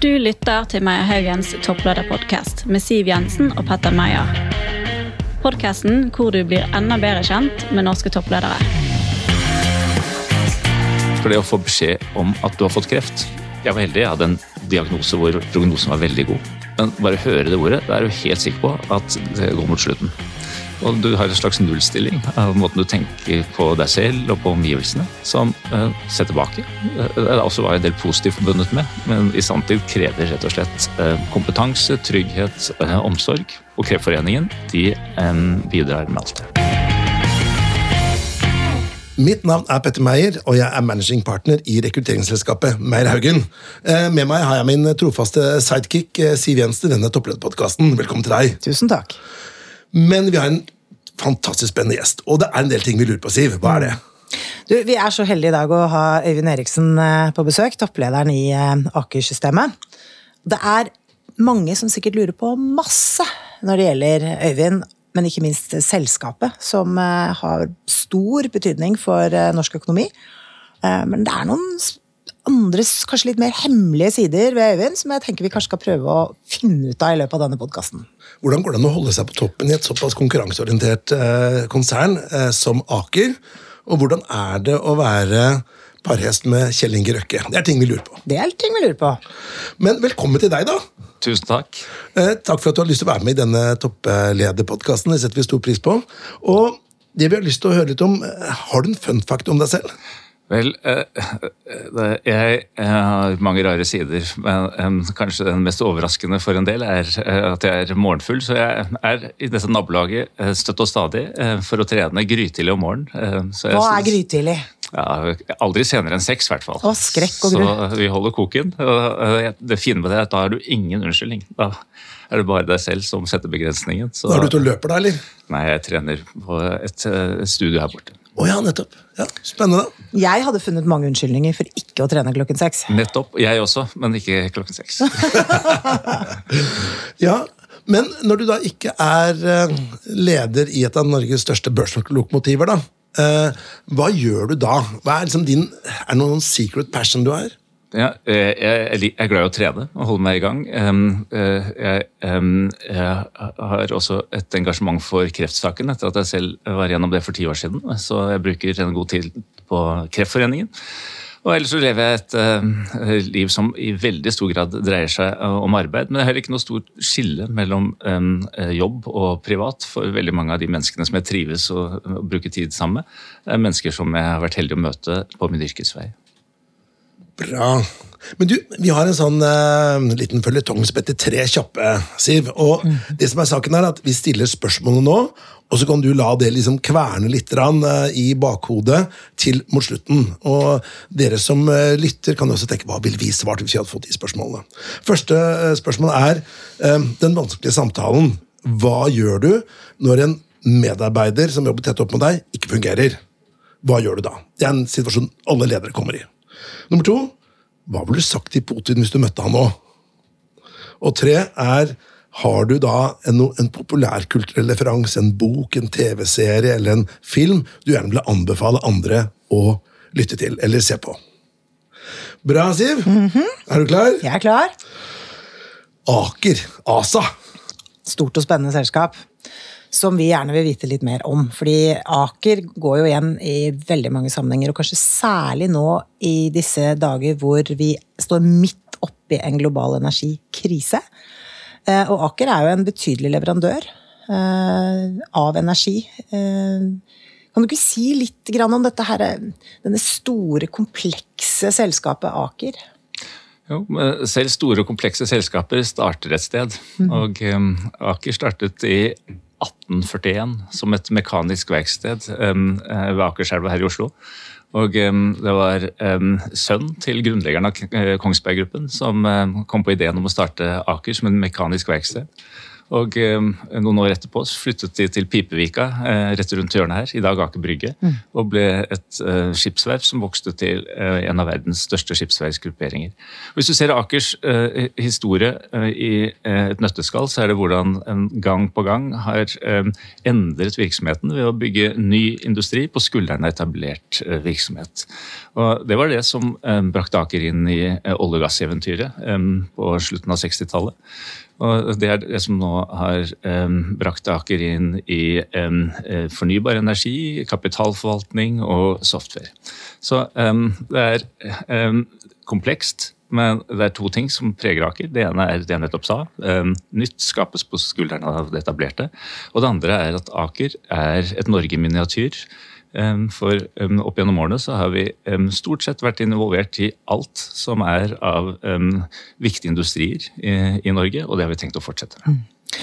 Du lytter til Meyer Haugens topplederpodkast med Siv Jensen og Petter Meyer. Podkasten hvor du blir enda bedre kjent med norske toppledere. For det å få beskjed om at du har fått kreft Jeg var heldig, jeg hadde en diagnose hvor prognosen var veldig god. Men bare høre det ordet, da er du helt sikker på at det går mot slutten. Og du har en slags nullstilling av måten du tenker på deg selv og på omgivelsene, som uh, ser tilbake. Uh, det er også en del positivt forbundet med, men i sanntid krever rett og slett uh, kompetanse, trygghet, omsorg. Og Kreftforeningen de bidrar med alt det. Mitt navn er Petter Meyer, og jeg er managing partner i rekrutteringsselskapet Meyer Haugen. Med meg har jeg min trofaste sidekick Siv Jensen i denne topplederpodkasten. Velkommen til deg. Tusen takk. Men vi har en fantastisk spennende gjest, og det er en del ting vi lurer på, Siv. Hva er det? Du, vi er så heldige i dag å ha Øyvind Eriksen eh, på besøk, topplederen i eh, Aker-systemet. Det er mange som sikkert lurer på masse når det gjelder Øyvind, men ikke minst selskapet, som eh, har stor betydning for norsk økonomi. Men det er noen andre, kanskje litt mer hemmelige sider ved Øyvind som jeg tenker vi kanskje skal prøve å finne ut av i løpet av denne podkasten. Hvordan går det an å holde seg på toppen i et såpass konkurranseorientert eh, konsern eh, som Aker? Og hvordan er det å være parhest med Kjell Inge Røkke? Det er ting vi lurer på. Det er ting vi lurer på. Men velkommen til deg, da. Tusen takk. Eh, takk for at du har lyst til å være med i denne topplederpodkasten. Det setter vi stor pris på. Og det vi har lyst til å høre litt om, eh, Har du en fun fact om deg selv? Vel, eh, eh, jeg har mange rare sider, men kanskje den mest overraskende for en del er eh, at jeg er morgenfull. Så jeg er i dette nabolaget støtt og stadig for å trene grytidlig om morgenen. Hva er grytidlig? Ja, aldri senere enn seks, i hvert fall. Å, skrekk og gru. Så vi holder koken. Det fine med det er at da har du ingen unnskyldning. Da er det bare deg selv som setter begrensningen. Så... Da er du ute og løper, da, eller? Nei, jeg trener på et, et studio her borte. Å oh, ja, nettopp. Ja, Spennende. Jeg hadde funnet mange unnskyldninger for ikke å trene klokken seks. Nettopp. Jeg også, men ikke klokken seks. ja, men når du da ikke er eh, leder i et av Norges største børslokomotiver, da, eh, hva gjør du da? Hva er, liksom din, er det noen secret passion du har? Ja, jeg, jeg er glad i å trene og holde meg i gang. Jeg, jeg, har også et engasjement for kreftsaken etter at jeg selv var gjennom det for ti år siden. Så jeg bruker en god tid på Kreftforeningen. Og ellers så lever jeg et uh, liv som i veldig stor grad dreier seg om arbeid. Men det er heller ikke noe stort skille mellom jobb og privat for veldig mange av de menneskene som jeg trives og bruker tid sammen med. Det er mennesker som jeg har vært heldig å møte på min yrkesvei. Bra. Men du, vi har en sånn uh, liten føljetong som heter Tre kjappe, Siv. Og mm. det som er saken er at vi stiller spørsmålet nå, og så kan du la det liksom kverne litt uh, i bakhodet til mot slutten. Og dere som uh, lytter, kan også tenke hva vil vi svart hvis vi hadde fått de spørsmålene. Første spørsmål er den vanskelige samtalen. Hva gjør du når en medarbeider som jobber tett opp med deg, ikke fungerer? Hva gjør du da? Det er en situasjon alle ledere kommer i. Nummer to hva ville du sagt til Putin hvis du møtte han nå? Og tre er har du da en, en populærkulturell referanse, en bok, en TV-serie eller en film du gjerne vil anbefale andre å lytte til eller se på? Bra, Siv. Mm -hmm. Er du klar? Jeg er klar. Aker. ASA. Stort og spennende selskap som vi gjerne vil vite litt mer om. Fordi Aker går jo igjen i veldig mange sammenhenger, og kanskje særlig nå i disse dager hvor vi står midt oppi en global energikrise. Eh, og Aker er jo en betydelig leverandør eh, av energi. Eh, kan du ikke si litt om dette her, denne store, komplekse selskapet Aker? Jo, selv store og komplekse selskaper starter et sted. Mm. Og Aker startet i 1841 som et mekanisk verksted um, ved Akerselva her i Oslo. Og det var sønn til grunnleggeren av eh, Kongsberg Gruppen som kom på ideen om å starte Aker som en mekanisk verksted. Og noen år etterpå flyttet de til Pipevika, rett rundt hjørnet her, i dag Aker Brygge, mm. og ble et skipsverft som vokste til en av verdens største skipsverftsgrupperinger. Hvis du ser Akers historie i et nøtteskall, så er det hvordan en gang på gang har endret virksomheten ved å bygge ny industri på skuldrene av etablert virksomhet. Og Det var det som brakte Aker inn i olje- og gasseventyret på slutten av 60-tallet. Og Det er det som nå har um, brakt Aker inn i um, fornybar energi, kapitalforvaltning og software. Så um, det er komplekst, men det er to ting som preger Aker. Det ene er det jeg nettopp sa. nytt skapes på skuldrene av det etablerte. Og det andre er at Aker er et Norge miniatyr. For opp gjennom årene så har vi stort sett vært involvert i alt som er av viktige industrier i Norge, og det har vi tenkt å fortsette med. Mm.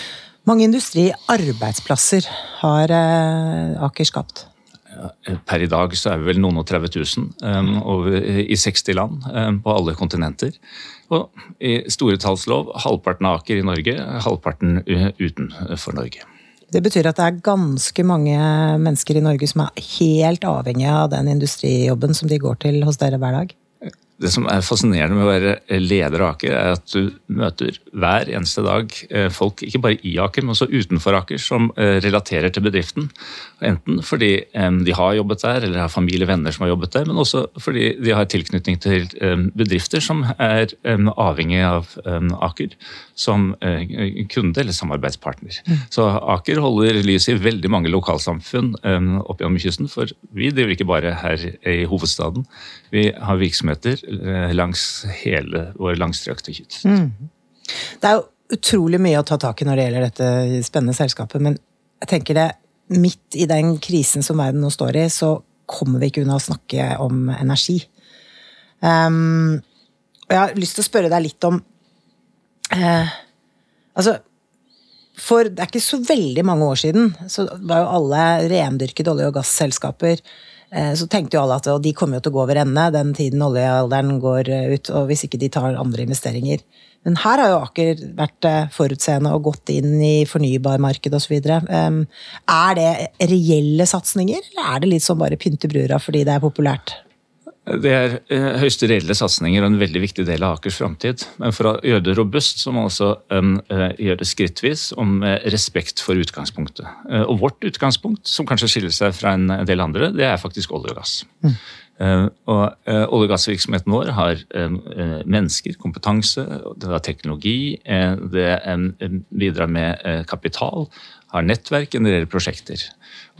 Mange industriarbeidsplasser har eh, Aker skapt? Per i dag så er vi vel noen og 30 000 i 60 land på alle kontinenter. Og i store tallslov halvparten av Aker i Norge, halvparten utenfor Norge. Det betyr at det er ganske mange mennesker i Norge som er helt avhengige av den industrijobben som de går til hos dere hver dag? Det som er fascinerende med å være leder av Aker, er at du møter hver eneste dag eh, folk, ikke bare i Aker, men også utenfor Aker, som eh, relaterer til bedriften. Enten fordi de har jobbet der, eller har familie og venner som har jobbet der, men også fordi de har tilknytning til bedrifter som er avhengig av Aker som eh, kunde eller samarbeidspartner. Mm. Så Aker holder lys i veldig mange lokalsamfunn opp gjennom kysten, for vi driver ikke bare her i hovedstaden. Vi har virksomheter Eh, langs hele vår langstrakte kyst. Mm. Det er jo utrolig mye å ta tak i når det gjelder dette spennende selskapet, men jeg tenker det midt i den krisen som verden nå står i, så kommer vi ikke unna å snakke om energi. Um, og jeg har lyst til å spørre deg litt om uh, Altså, for det er ikke så veldig mange år siden så var jo alle rendyrkede olje- og gasselskaper så tenkte jo alle at de kommer jo til å gå over ende den tiden oljealderen går eh, ut, og hvis ikke de tar andre investeringer. Men her har jo Aker vært eh, forutseende og gått inn i fornybarmarkedet osv. Er det reelle satsinger, eller er det litt som bare pynte brura fordi det er populært? Det er eh, høyst reelle satsinger og en veldig viktig del av Akers framtid. Men for å gjøre det robust, så må man også um, gjøre det skrittvis og med respekt for utgangspunktet. Uh, og vårt utgangspunkt, som kanskje skiller seg fra en del andre, det er faktisk olje og gass. Mm. Og Olje- og gassvirksomheten vår har mennesker, kompetanse, det har teknologi, det bidrar med kapital, har nettverk, genererer prosjekter.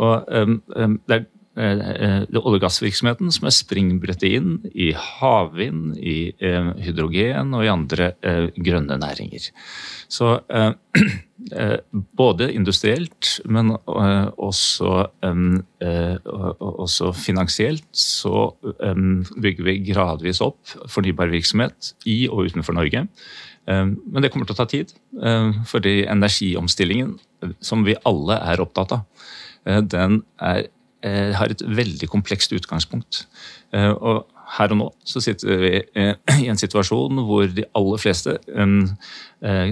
Og det er Eh, eh, olje- og gassvirksomheten som er springbrettet inn i havvind, i eh, hydrogen og i andre grønne næringer. Så både industrielt, men også, også finansielt så bygger vi gradvis opp fornybar virksomhet i og utenfor Norge. Men det kommer til å ta tid, fordi energiomstillingen, som vi alle er opptatt av, den er har et veldig komplekst utgangspunkt. Eh, og her og nå så sitter vi eh, i en situasjon hvor de aller fleste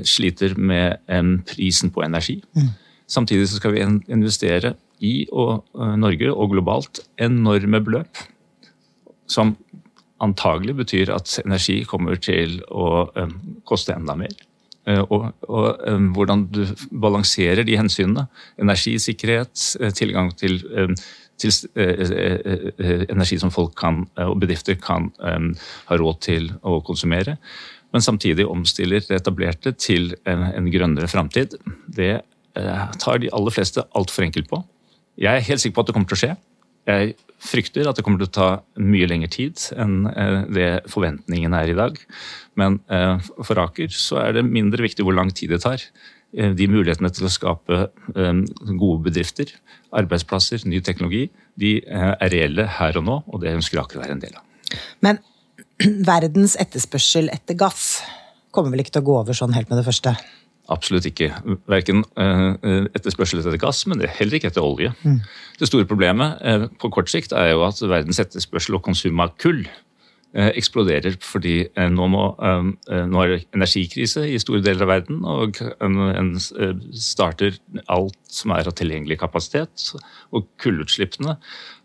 sliter med prisen på energi. Mm. Samtidig så skal vi investere i og Norge og globalt enorme beløp. Som antagelig betyr at energi kommer til å koste enda mer. Og, og, hvordan du balanserer de hensynene. Energisikkerhet, tilgang til til eh, eh, eh, energi som folk kan, og bedrifter kan ha råd til å konsumere. Men samtidig omstiller det etablerte til en, en grønnere framtid. Det tar de aller fleste altfor enkelt på. Jeg er helt sikker på at det kommer til å skje. Jeg frykter at det kommer til å ta mye lengre tid enn det forventningene er i dag. Men for Aker så er det mindre viktig hvor lang tid det tar. Eh, de mulighetene til å skape eh, gode bedrifter, arbeidsplasser, ny teknologi, de eh, er reelle her og nå, og det ønsker Aker å være en del av. Men verdens etterspørsel etter gass kommer vel ikke til å gå over sånn helt med det første? Absolutt ikke. Verken etterspørsel etter gass, men heller ikke etter olje. Mm. Det store problemet på kort sikt er jo at verdens etterspørsel og konsum av kull eksploderer fordi nå, må, nå er det energikrise i store deler av verden, og en starter alt som er av tilgjengelig kapasitet. Og kullutslippene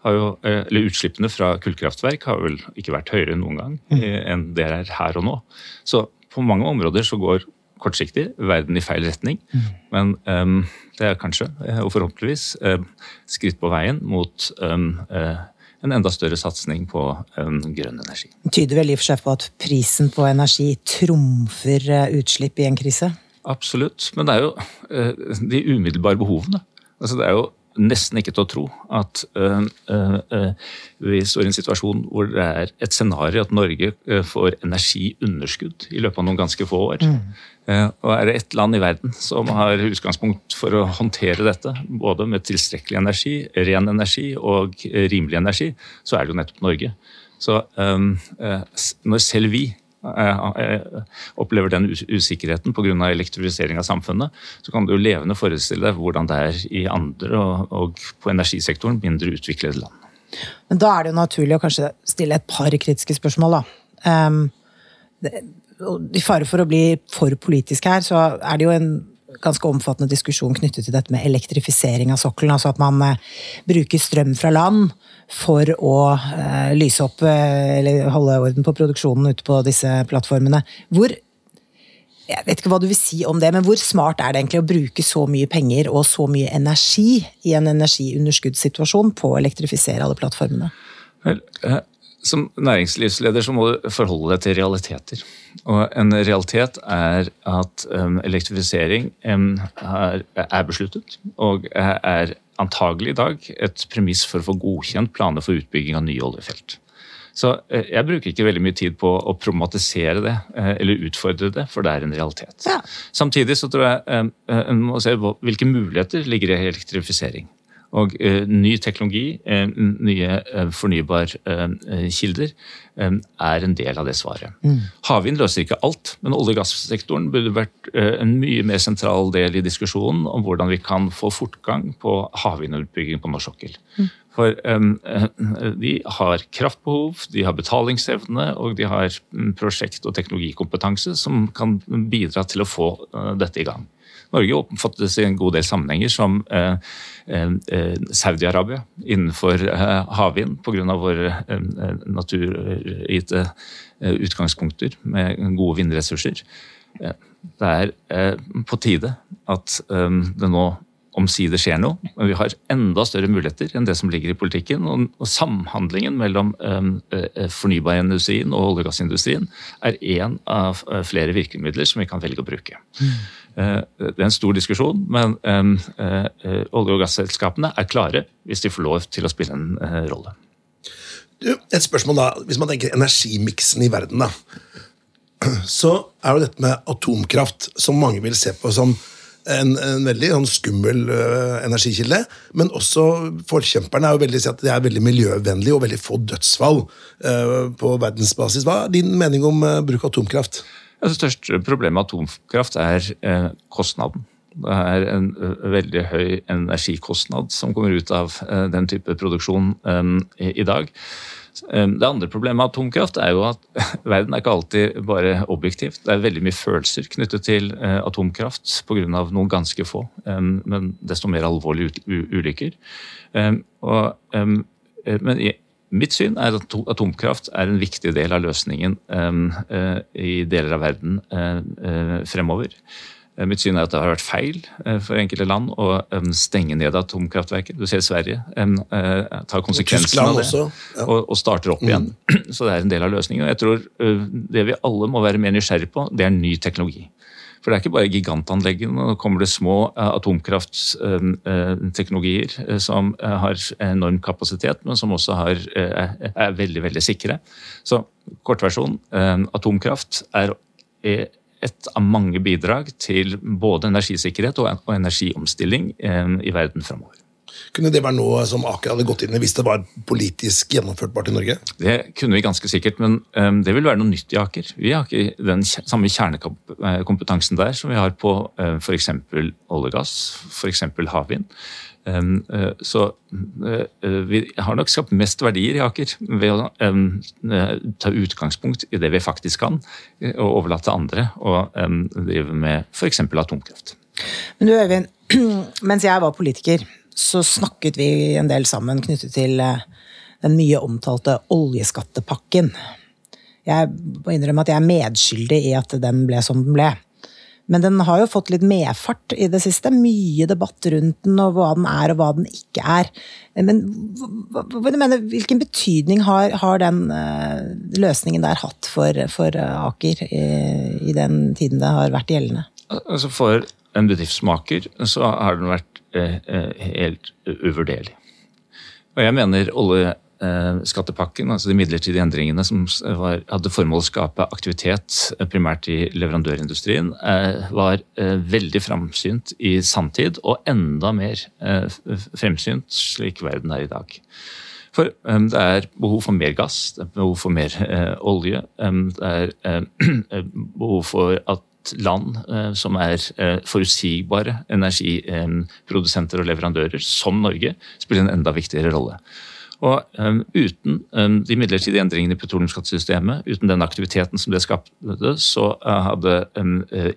jo, eller utslippene fra kullkraftverk har vel ikke vært høyere noen gang mm. enn det er her og nå. Så på mange områder så går kortsiktig verden i feil retning. Mm. Men um, det er kanskje, og forhåpentligvis, um, skritt på veien mot um, en enda større satsing på grønn energi. Det tyder vel i og for seg på at prisen på energi trumfer eh, utslipp i en krise? Absolutt. Men det er jo de umiddelbare behovene. Altså det er jo nesten ikke til å tro at øh, øh, vi står i en situasjon hvor det er et scenario at Norge får energiunderskudd i løpet av noen ganske få år. Mm. og er det ett land i verden som har utgangspunkt for å håndtere dette, både med tilstrekkelig energi, ren energi og rimelig energi, så er det jo nettopp Norge. Så øh, når selv vi opplever den usikkerheten pga. elektrifisering av samfunnet, så kan du jo levende forestille deg hvordan det er i andre og, og på energisektoren mindre utviklede land. Men da er det jo naturlig å kanskje stille et par kritiske spørsmål, da. Um, det, I fare for å bli for politisk her, så er det jo en ganske omfattende diskusjon knyttet til dette med elektrifisering av sokkelen. Altså at man eh, bruker strøm fra land for å eh, lyse opp eh, eller holde orden på produksjonen ute på disse plattformene. Hvor jeg vet ikke hva du vil si om det, men hvor smart er det egentlig å bruke så mye penger og så mye energi i en energiunderskuddssituasjon på å elektrifisere alle plattformene? Vel, som næringslivsleder så må du forholde deg til realiteter. Og en realitet er at um, elektrifisering um, er, besluttet, og er antagelig i dag et premiss for å få godkjent planer for utbygging av nye oljefelt. Så uh, jeg bruker ikke veldig mye tid på å problematisere det uh, eller utfordre det, for det er en realitet. Ja. Samtidig så tror jeg um, en må se hvilke muligheter ligger i elektrifisering. Og uh, ny teknologi, uh, nye uh, fornybarkilder, er en del av det svaret. Mm. Havvind løser ikke alt, men olje- og gassektoren burde vært en mye mer sentral del i diskusjonen om hvordan vi kan få fortgang på havvindutbygging på norsk sokkel. Mm. For de har kraftbehov, de har betalingsevne og de har mm, prosjekt- og teknologikompetanse som kan bidra til å få dette i gang. Norge oppfattes i en god del sammenhenger som eh, eh, Saudi-Arabia innenfor eh, havvind pga. våre naturgitte utgangspunkter med gode vindressurser. Det er på tide at det nå omsider skjer noe. Men vi har enda større muligheter enn det som ligger i politikken. Og, samhandlingen mellom fornybarindustrien og olje- og gassindustrien er én av flere virkemidler som vi kan velge å bruke. Mm. Eh, det er en stor diskusjon, men eh, olje- og gasselskapene er klare hvis de får lov til å spille en eh, rolle. Du, et spørsmål da, Hvis man tenker energimiksen i verden, da, så er jo dette med atomkraft, som mange vil se på som en, en veldig sånn, skummel uh, energikilde. Men også forkjemperne er jo veldig, at det er veldig miljøvennlig og veldig få dødsfall uh, på verdensbasis. Hva er din mening om uh, bruk av atomkraft? Det største problemet med atomkraft er eh, kostnaden. Det er en veldig høy energikostnad som kommer ut av eh, den type produksjon i dag. Det andre problemet med atomkraft er jo at verden er ikke alltid bare objektivt. Det er veldig mye følelser knyttet til eh, atomkraft pga. noen ganske få, men desto mer alvorlige ulykker. Men Mitt syn er at atomkraft er en viktig del av løsningen uh, i deler av verden uh, fremover. Mitt syn er at det har vært feil for enkelte land å stenge ned atomkraftverket. Du ser Sverige tar konsekvensen av det og, og, starter opp igjen. Mm. Så det er en del av løsningen. Jeg tror Det vi alle må være mer nysgjerrig på, det er ny teknologi. For det er ikke bare gigantanleggene. Nå kommer det små eh, atomkraftteknologier eh, som eh, har enorm kapasitet, men som også har, er veldig, veldig sikre. Så kortversjon atomkraft er et av mange bidrag til både energisikkerhet og energiomstilling i verden framover. Kunne det være noe som Aker hadde gått inn i hvis det var politisk gjennomførtbart i Norge? Det kunne vi ganske sikkert, men um, det vil være noe nytt i Aker. Vi har ikke den samme kjernekompetansen der som vi har på uh, f.eks. olje og gass, f.eks. havvind. Så vi har nok skapt mest verdier i Aker ved å ta utgangspunkt i det vi faktisk kan, og overlate andre å drive med f.eks. atomkraft. Men du Øyvind, mens jeg var politiker, så snakket vi en del sammen knyttet til den mye omtalte oljeskattepakken. Jeg må innrømme at jeg er medskyldig i at den ble som den ble. Men den har jo fått litt medfart i det siste. Mye debatt rundt den, og hva den er og hva den ikke er. Men hva, hva, mener, hvilken betydning har, har den uh, løsningen der hatt for, for Aker i, i, den tiden det har vært gjeldende? Altså For en bedriftsmaker så har den vært uh, helt uvurderlig. Og jeg mener olje Eh, altså de midlertidige endringene som var, hadde formål å skape aktivitet eh, primært i leverandørindustrien, eh, var veldig framsynt i samtid, og enda mer fremsynt slik verden er i dag. For det er behov for mer gass, det er behov for mer olje. det er behov for at land som er forutsigbare energiprodusenter og leverandører, som Norge, spiller en enda viktigere rolle. Og um, Uten de midlertidige endringene i petroleumsskattesystemet, uten den aktiviteten som det skapte, så hadde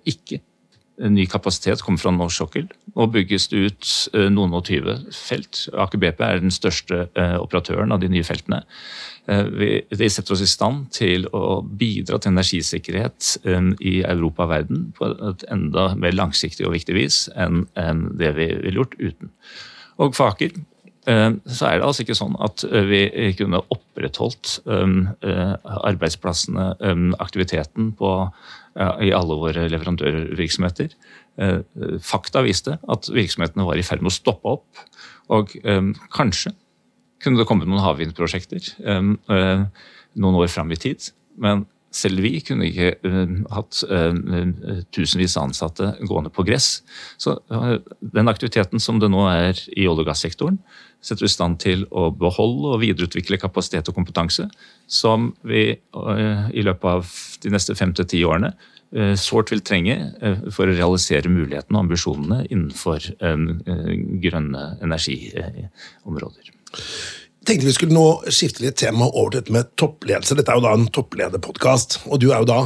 ikke ny kapasitet kommet fra norsk sokkel. Nå bygges det ut noen og tyve felt. Aker BP er den største operatøren av de nye feltene. Det setter oss i stand til å bidra til energisikkerhet i Europa og verden på et enda mer langsiktig og viktig vis enn det vi ville gjort uten. Og Faker Eh, så er det altså ikke sånn at eh, vi kunne opprettholdt eh, arbeidsplassene, aktiviteten, på, i alle våre leverandørvirksomheter. Fakta viste at virksomhetene var i ferd med å stoppe opp. Og kanskje kunne det kommet noen havvindprosjekter noen år fram i tid. Men selv vi kunne ikke uh, hatt uh, tusenvis av ansatte gående på gress. Så uh, den aktiviteten som det nå er i olje- og gassektoren, setter i stand til å beholde og videreutvikle kapasitet og kompetanse, som vi i løpet av de neste fem til ti årene sårt vil trenge for å realisere mulighetene og ambisjonene innenfor grønne energiområder tenkte vi skulle nå skifte litt tema over til dette med toppledelse. Dette er jo da en topplederpodkast, og du er jo da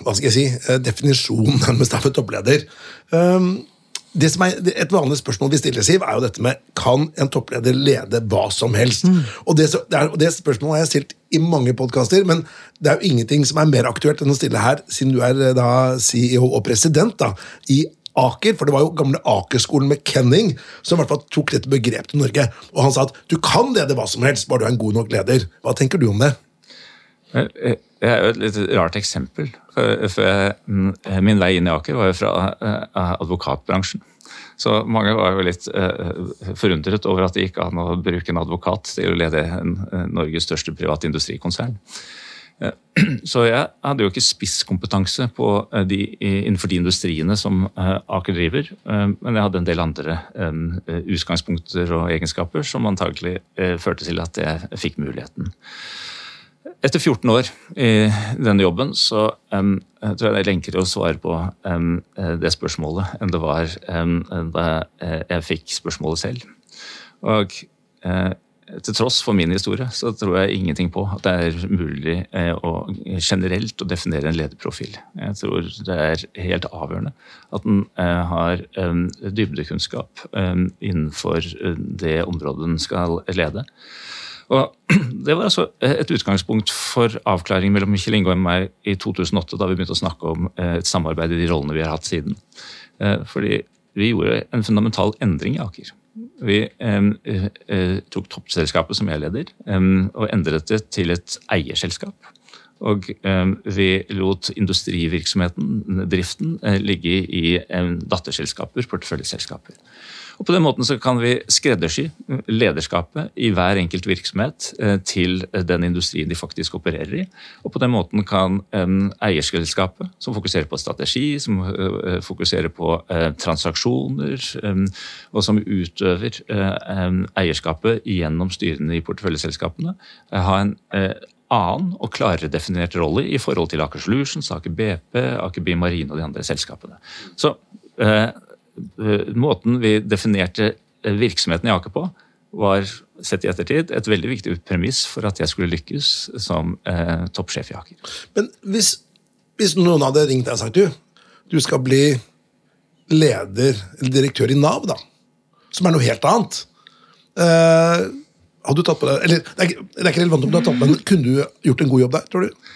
hva skal jeg si, eh, definisjonen nærmest av en toppleder. Um, det som er Et vanlig spørsmål vi stiller, Siv, er jo dette med kan en toppleder lede hva som helst. Mm. Og, det, det, er, det, spørsmålet har jeg stilt i mange podkaster, men det er jo ingenting som er mer aktuelt enn å stille her, siden du er eh, da CEO og president da, i Aker, for det var jo gamle Aker-skolen med Kenning som i hvert fall tok dette begrepet til Norge. Og han sa at du kan lede hva som helst, bare du er en god nok leder. Hva tenker du om det? Det er jo et litt rart eksempel. For jeg, mm, min vei inn i Aker var jo fra eh, advokatbransjen. Så mange var jo litt forundret over at det gikk an å bruke en advokat til å lede Norges største private industrikonsern. Eh, så jeg hadde jo ikke spisskompetanse på eh, de, innenfor de industriene som eh, Aker driver, men jeg hadde en del andre utgangspunkter og egenskaper som antagelig førte til at jeg fikk muligheten. Etter 14 år i denne jobben så um, tror jeg det er lenkere å svare på um, det spørsmålet enn det var um, da jeg fikk spørsmålet selv. Og uh, til tross for min historie, så tror jeg ingenting på at det er mulig eh, å generelt å definere en lederprofil. Jeg tror det er helt avgjørende at eh, har dybdekunnskap innenfor eh, det området den skal lede. Og Det var altså et utgangspunkt for avklaring mellom Kjell Inge og meg i 2008, da vi begynte å snakke om et samarbeid i de rollene vi har hatt siden. Fordi vi gjorde en fundamental endring i Aker. Vi um, uh, tok toppselskapet som jeg leder, og endret det til et eierselskap. Og vi lot industrivirksomheten, driften, uh, ligge i datterselskaper, porteføljeselskaper. Og På den måten så kan vi skreddersy lederskapet i hver enkelt virksomhet eh, til den industrien de faktisk opererer i. Og på den måten kan eierselskapet, som fokuserer på strategi, som eh, fokuserer på eh, transaksjoner, og som utøver eierskapet gjennom styrene i porteføljeselskapene, ha en annen og klarere definert rolle i forhold til Aker Solutions, Aker BP, Aker Bimarine og de andre selskapene. Så Eh, måten vi definerte virksomheten i Aker på var sett i ettertid et veldig viktig premiss for at jeg skulle lykkes som eh, toppsjef i Aker. Men hvis, hvis, noen hadde ringt deg og sagt du, du skal bli leder eller direktør i Nav, da, som er noe helt annet eh, hadde du tatt på deg, eller det er, det er ikke relevant om du har tatt på men Kunne du gjort en god jobb der, tror du?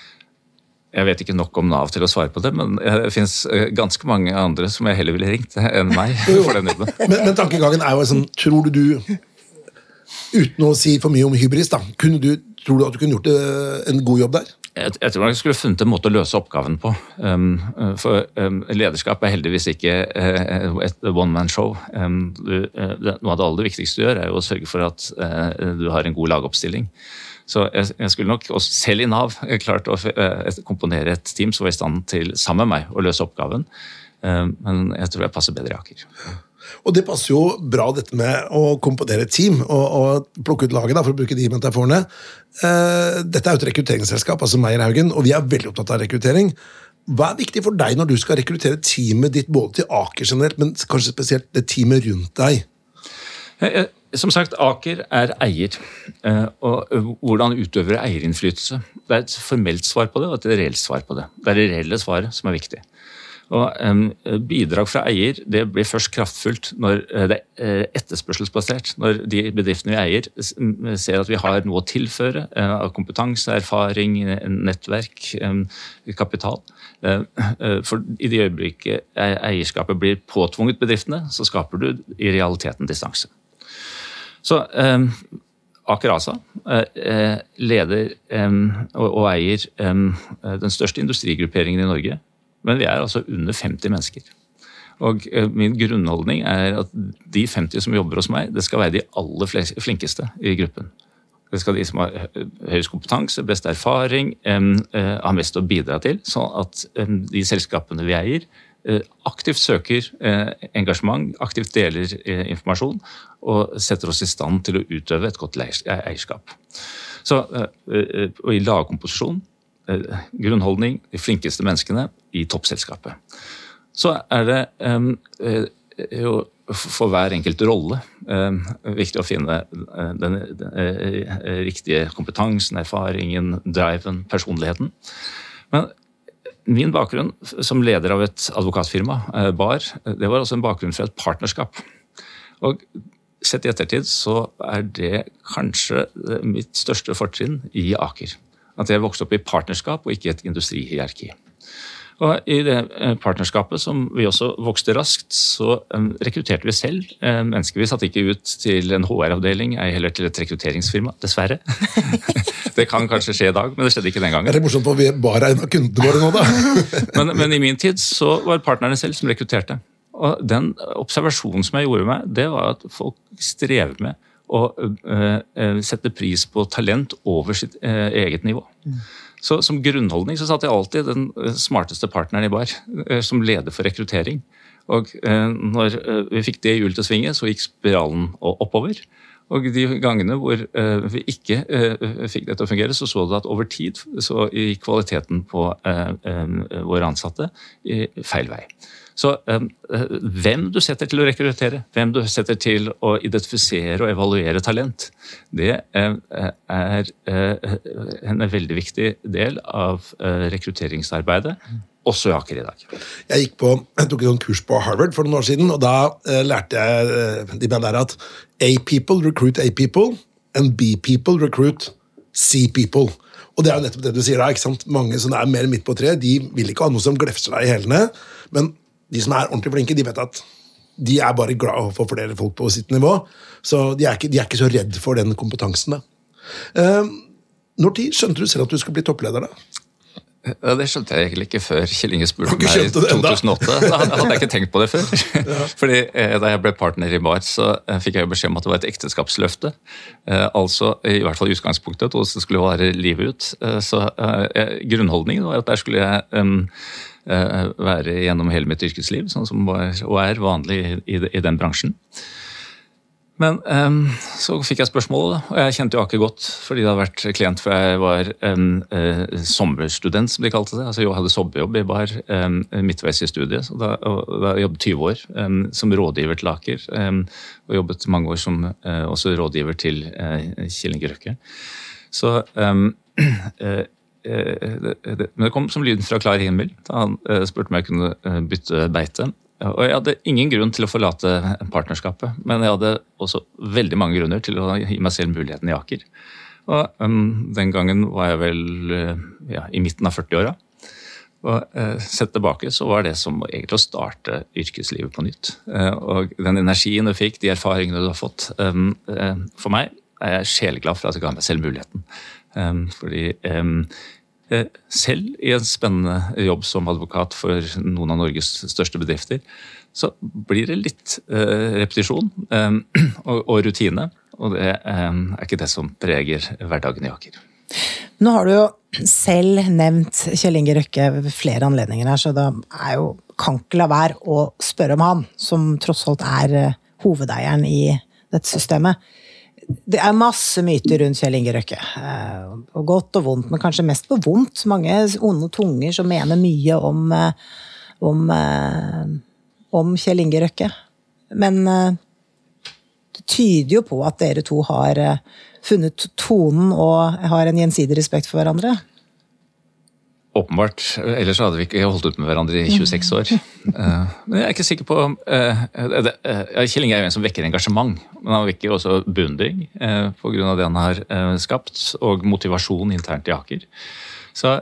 Jeg vet ikke nok om Nav til å svare på det, men det fins eh, ganske mange andre som jeg heller ville ringt enn meg. for den jobben. Men, men tankegangen er jo sånn, tror du Uten å si for mye om hybris, da, kunne du, tror du at du kunne gjort eh, en god jobb der? Jeg, jeg tror jeg skulle funnet en måte å løse oppgaven på. Um, for um, lederskap er heldigvis ikke uh, et one man show. Um, du, uh, noe av det aller viktigste du gjør, er jo å sørge for at uh, du har en god lagoppstilling. Så jeg, skulle nok, også selv i Nav, klart å komponere et team som var i stand til, sammen med meg, å løse oppgaven. Men jeg tror jeg passer bedre i Aker. Og det passer jo bra, dette med å komponere et team og, og plukke ut laget, da, for å bruke de metaforene. Uh, dette er jo et rekrutteringsselskap, altså Meyer Haugen, og vi er veldig opptatt av rekruttering. Hva er viktig for deg når du skal rekruttere teamet ditt både til Aker generelt, men kanskje spesielt det teamet rundt deg? Som sagt, Aker er eier. Eh, og hvordan utøver eierinnflytelse? Det er et formelt svar på det og et reelt svar på det. Det er det reelle svaret som er viktig. Og Bidrag fra eier det blir først kraftfullt når eh, det er etterspørselsbasert. Når de bedriftene vi eier ser at vi har noe å tilføre av kompetanse, erfaring, nettverk, kapital. For I det øyeblikket eierskapet blir påtvunget bedriftene, så skaper du i realiteten distanse. Så um, Aker ASA leder og eier den største industrigrupperingen i Norge men vi er altså under 50 mennesker. Og eh, Min grunnholdning er at de 50 som jobber hos meg, det skal være de aller flinkeste i gruppen. Det skal de som har høyest kompetanse, best erfaring, um, uh, har mest å bidra til. Sånn at um, de selskapene vi eier, uh, aktivt søker uh, engasjement, aktivt deler informasjon og setter oss i stand til å utøve et godt eierskap. Så, og I lagkomposisjon Eh, grunnholdning, de flinkeste menneskene i toppselskapet. Så er det jo for hver enkelt rolle viktig å finne den, riktige kompetansen, erfaringen, driven, personligheten. Men min bakgrunn som leder av et advokatfirma, BAR, det var altså en bakgrunn fra et partnerskap. Og Sett i ettertid så er det kanskje mitt største fortrinn i Aker. At jeg vokste opp i partnerskap og ikke et industrihierarki. Og I det eh, partnerskapet, som vi også vokste raskt, så um, rekrutterte vi selv um, mennesker. Vi satte ikke ut til en HR-avdeling, ei heller til et rekrutteringsfirma. Dessverre. det kan kanskje skje i dag, men det skjedde ikke den gangen. Er det morsomt, at vi bare er en av kundene våre nå, da? men, men, i min tid så var partnerne selv som rekrutterte. Og den observasjonen som jeg gjorde meg, det var at folk strever med å sette pris på talent over sitt eget nivå. Så Som grunnholdning så satt jeg alltid den smarteste partneren i bar som leder for rekruttering. Og når vi fikk det hjulet til å svinge, så gikk spiralen oppover. Og de gangene hvor vi ikke fikk det til å fungere, så så du at over tid så gikk kvaliteten på våre ansatte feil vei. Så um, hvem du setter til å rekruttere, hvem du setter til å identifisere og evaluere talent, det um, er uh, en veldig viktig del av rekrutteringsarbeidet. Også i Aker i dag. Jeg gikk på, jeg tok et sånt kurs på Harvard for noen år siden, og da eh, lærte jeg de der at A-people recruit A-people, and B-people recruit C-people. Og det er jo nettopp det du sier da. ikke sant? Mange som er mer midt på treet, de vil ikke ha noe som glefser deg i hælene. Men de som er ordentlig flinke, de vet at de er bare glad for flere folk på sitt nivå. Så de er ikke, de er ikke så redd for den kompetansen. da. Uh, når tid skjønte du selv at du skulle bli toppleder? da? Ja, Det skjønte jeg egentlig ikke før Kjell Inge spurte meg i 2008. Da hadde jeg ikke tenkt på det før. Ja. Fordi eh, Da jeg ble partner i Bar, så eh, fikk jeg jo beskjed om at det var et ekteskapsløfte. Eh, altså i hvert fall i utgangspunktet, og det skulle vare livet ut. Så grunnholdningen var at der skulle jeg være gjennom hele mitt yrkesliv, sånn som var, og er vanlig i, i den bransjen. Men um, så fikk jeg spørsmålet, og jeg kjente jo Aker godt, fordi det hadde vært klient før jeg var um, uh, sommerstudent, som de kalte det. Altså Jeg hadde sommerjobb i bar um, midtveis i studiet. Så da, og, da jobbet 20 år som rådgiver til Aker. og jobbet mange år som uh, også rådgiver til uh, Kjell Inge Røkke. Så uh, det, det, men det kom som lyden fra klar himmel da han spurte om jeg kunne bytte beite. Og jeg hadde ingen grunn til å forlate partnerskapet, men jeg hadde også veldig mange grunner til å gi meg selv muligheten i Aker. Og um, Den gangen var jeg vel uh, ja, i midten av 40-åra. Og uh, Sett tilbake så var det som egentlig å starte yrkeslivet på nytt. Uh, og Den energien du fikk, de erfaringene du har fått uh, For meg er jeg sjeleglad for at jeg ga meg selv muligheten. Um, fordi um, Eh, selv i en spennende jobb som advokat for noen av Norges største bedrifter, så blir det litt eh, repetisjon eh, og, rutine. Og det er ikke det som preger hverdagen i Aker. Nå har du jo selv nevnt Kjell Inge Røkke ved flere anledninger her, så da er jo kan ikke la være å spørre om han, som tross alt er hovedeieren i dette systemet det er masse myter rundt Kjell Inge Røkke. Eh, og godt og vondt, men kanskje mest på vondt. Mange onde tunger som mener mye om, eh, om, eh, om Kjell Inge Røkke. Men det tyder jo på at dere to har funnet tonen og har en gjensidig respekt for hverandre. Åpenbart. Ellers hadde vi ikke holdt ut med hverandre i 26 år. Eh, men jeg er ikke sikker på uh, Kjell Inge er jo en som vekker engasjement, men han vekker også beundring pga. det han har skapt, og motivasjon internt i Aker. Så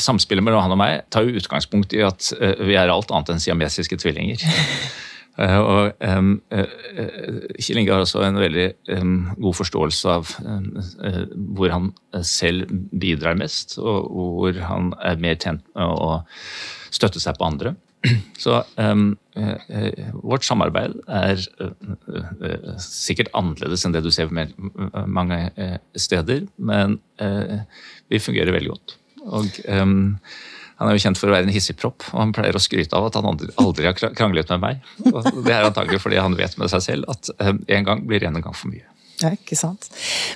Samspillet mellom han og meg tar jo utgangspunkt i at vi er alt annet enn siamesiske tvillinger. Eh, og um, Kjell Inge har også en veldig um, god forståelse av um, hvor han selv bidrar mest, og hvor han er mer tjent med å støtte seg på andre. Så vårt samarbeid er sikkert annerledes enn det du ser mer, mange steder, men vi fungerer veldig godt. Og han er jo kjent for å være en hissigpropp, og han pleier å skryte av at han aldri, har kranglet med meg. Og det er antagelig fordi han vet med seg selv at eh, en gang blir en gang for mye. Ja, ikke sant.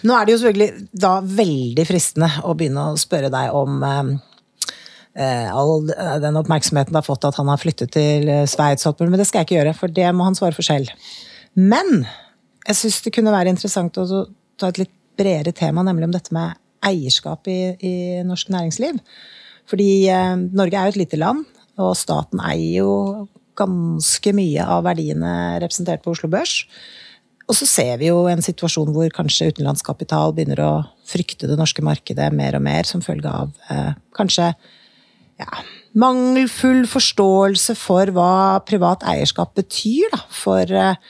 Nå er det jo selvfølgelig da veldig fristende å begynne å spørre deg om eh, eh all den oppmerksomheten det har fått at han har flyttet til eh, Sveits, men det skal jeg ikke gjøre, for det må han svare for selv. Men jeg syns det kunne være interessant å ta et litt bredere tema, nemlig om dette med eierskap i, i norsk næringsliv. Fordi eh, Norge er jo et lite land, og staten eier jo ganske mye av verdiene representert på Oslo Børs. Og så ser vi jo en situasjon hvor kanskje utenlandskapital begynner å frykte det norske markedet mer og mer som følge av eh, kanskje ja, mangelfull forståelse for hva privat eierskap betyr da, for eh,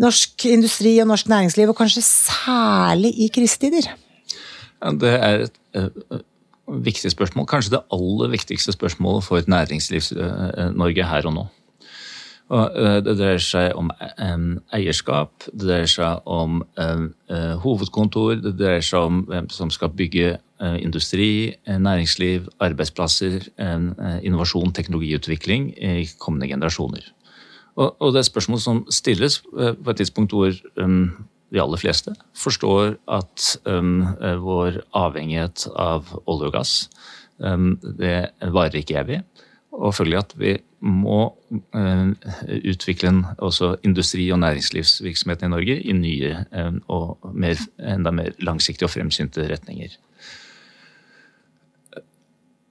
norsk industri og norsk næringsliv, og kanskje særlig i krisetider. Det er et eh, viktig spørsmål. Kanskje det aller viktigste spørsmålet for Næringslivs-Norge her og nå. Og eh, det dreier seg om eierskap, det dreier seg om eh, hovedkontor, det dreier seg om hvem som skal bygge eh, industri, næringsliv, arbeidsplasser, innovasjon, teknologiutvikling i kommende generasjoner. Og det er spørsmål som stilles på et tidspunkt hvor de aller fleste, forstår at um, eh, vår avhengighet av olje og gass um, det varer ikke evig. Og følgelig at vi må uh, utvikle en industri- og næringslivsvirksomhet i Norge i nye um, og mer, enda mer langsiktige og fremsynte retninger.